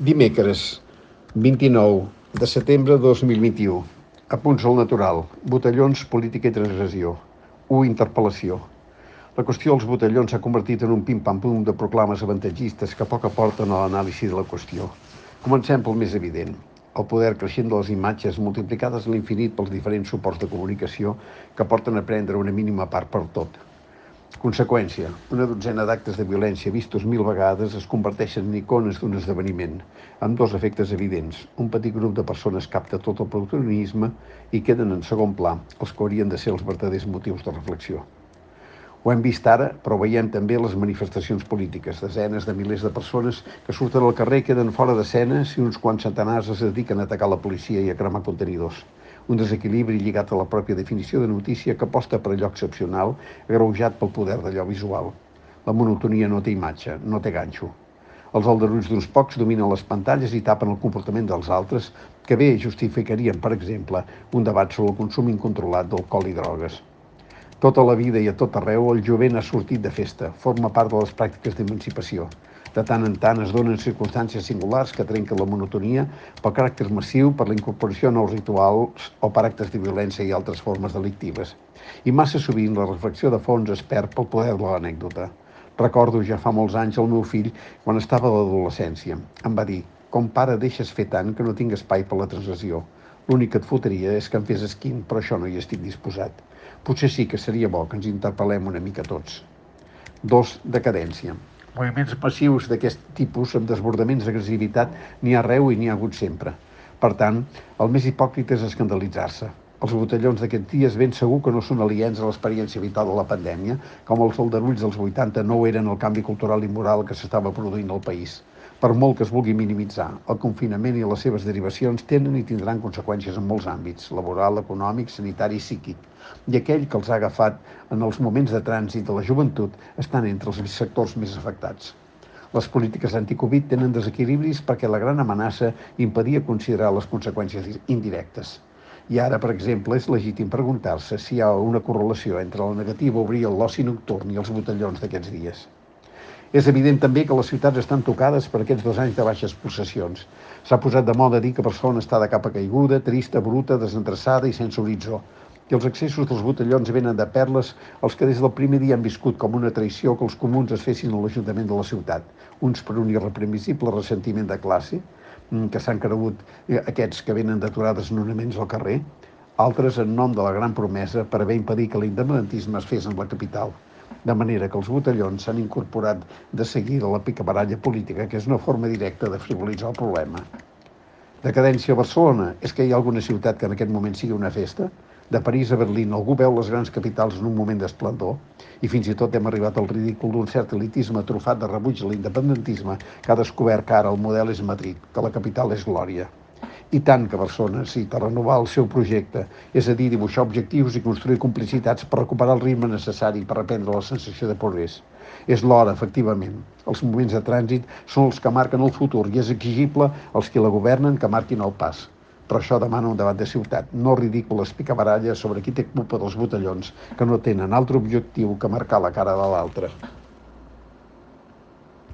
Dimecres, 29 de setembre de 2021. Apunts al natural. Botellons, política i transgressió. 1. Interpel·lació. La qüestió dels botellons s'ha convertit en un pim-pam-pum de proclames avantatgistes que poc aporten a l'anàlisi de la qüestió. Comencem pel més evident. El poder creixent de les imatges multiplicades a l'infinit pels diferents suports de comunicació que porten a prendre una mínima part per tot Conseqüència, una dotzena d'actes de violència vistos mil vegades es converteixen en icones d'un esdeveniment, amb dos efectes evidents. Un petit grup de persones capta tot el protagonisme i queden en segon pla els que haurien de ser els verdaders motius de reflexió. Ho hem vist ara, però veiem també les manifestacions polítiques. Desenes de milers de persones que surten al carrer queden fora d'escena si uns quants centenars es dediquen a atacar la policia i a cremar contenidors un desequilibri lligat a la pròpia definició de notícia que aposta per allò excepcional, agreujat pel poder d'allò visual. La monotonia no té imatge, no té ganxo. Els aldarulls d'uns pocs dominen les pantalles i tapen el comportament dels altres, que bé justificarien, per exemple, un debat sobre el consum incontrolat d'alcohol i drogues. Tota la vida i a tot arreu el jovent ha sortit de festa, forma part de les pràctiques d'emancipació. De tant en tant es donen circumstàncies singulars que trenquen la monotonia pel caràcter massiu, per la incorporació de nous rituals o per actes de violència i altres formes delictives. I massa sovint la reflexió de fons es perd pel poder de l'anècdota. Recordo ja fa molts anys el meu fill, quan estava a l'adolescència. Em va dir, com pare deixes fer tant que no tinc espai per la transgressió. L'únic que et fotria és que em fes esquint, però això no hi estic disposat. Potser sí que seria bo que ens interpel·lem una mica tots. 2. Decadència. Moviments passius d'aquest tipus amb desbordaments d'agressivitat n'hi ha arreu i n'hi ha hagut sempre. Per tant, el més hipòcrita és escandalitzar-se. Els botellons d'aquests dies ben segur que no són aliens a l'experiència vital de la pandèmia, com els aldarulls dels 80 no eren el canvi cultural i moral que s'estava produint al país per molt que es vulgui minimitzar, el confinament i les seves derivacions tenen i tindran conseqüències en molts àmbits, laboral, econòmic, sanitari i psíquic. I aquell que els ha agafat en els moments de trànsit de la joventut estan entre els sectors més afectats. Les polítiques anticovid tenen desequilibris perquè la gran amenaça impedia considerar les conseqüències indirectes. I ara, per exemple, és legítim preguntar-se si hi ha una correlació entre la negativa a obrir l'oci nocturn i els botellons d'aquests dies. És evident també que les ciutats estan tocades per aquests dos anys de baixes possessions. S'ha posat de moda dir que persona està de capa caiguda, trista, bruta, desendreçada i sense horitzó. I els accessos dels botellons venen de perles els que des del primer dia han viscut com una traïció que els comuns es fessin a l'Ajuntament de la ciutat. Uns per un irreprimissible ressentiment de classe, mm, que s'han cregut eh, aquests que venen d'aturades nonaments al carrer, altres en nom de la gran promesa per haver impedit que l'independentisme es fes en la capital de manera que els botellons s'han incorporat de seguida a la picabaralla política, que és una forma directa de frivolitzar el problema. Decadència a Barcelona. És que hi ha alguna ciutat que en aquest moment sigui una festa? De París a Berlín, algú veu les grans capitals en un moment d'esplendor? I fins i tot hem arribat al ridícul d'un cert elitisme trufat de rebuig a l'independentisme que ha descobert que ara el model és Madrid, que la capital és Glòria. I tant que Barcelona necessita renovar el seu projecte, és a dir, dibuixar objectius i construir complicitats per recuperar el ritme necessari per reprendre la sensació de progrés. És l'hora, efectivament. Els moments de trànsit són els que marquen el futur i és exigible als qui la governen que marquin el pas. Però això demana un debat de ciutat, no ridícules picabaralles sobre qui té culpa dels botellons que no tenen altre objectiu que marcar la cara de l'altre.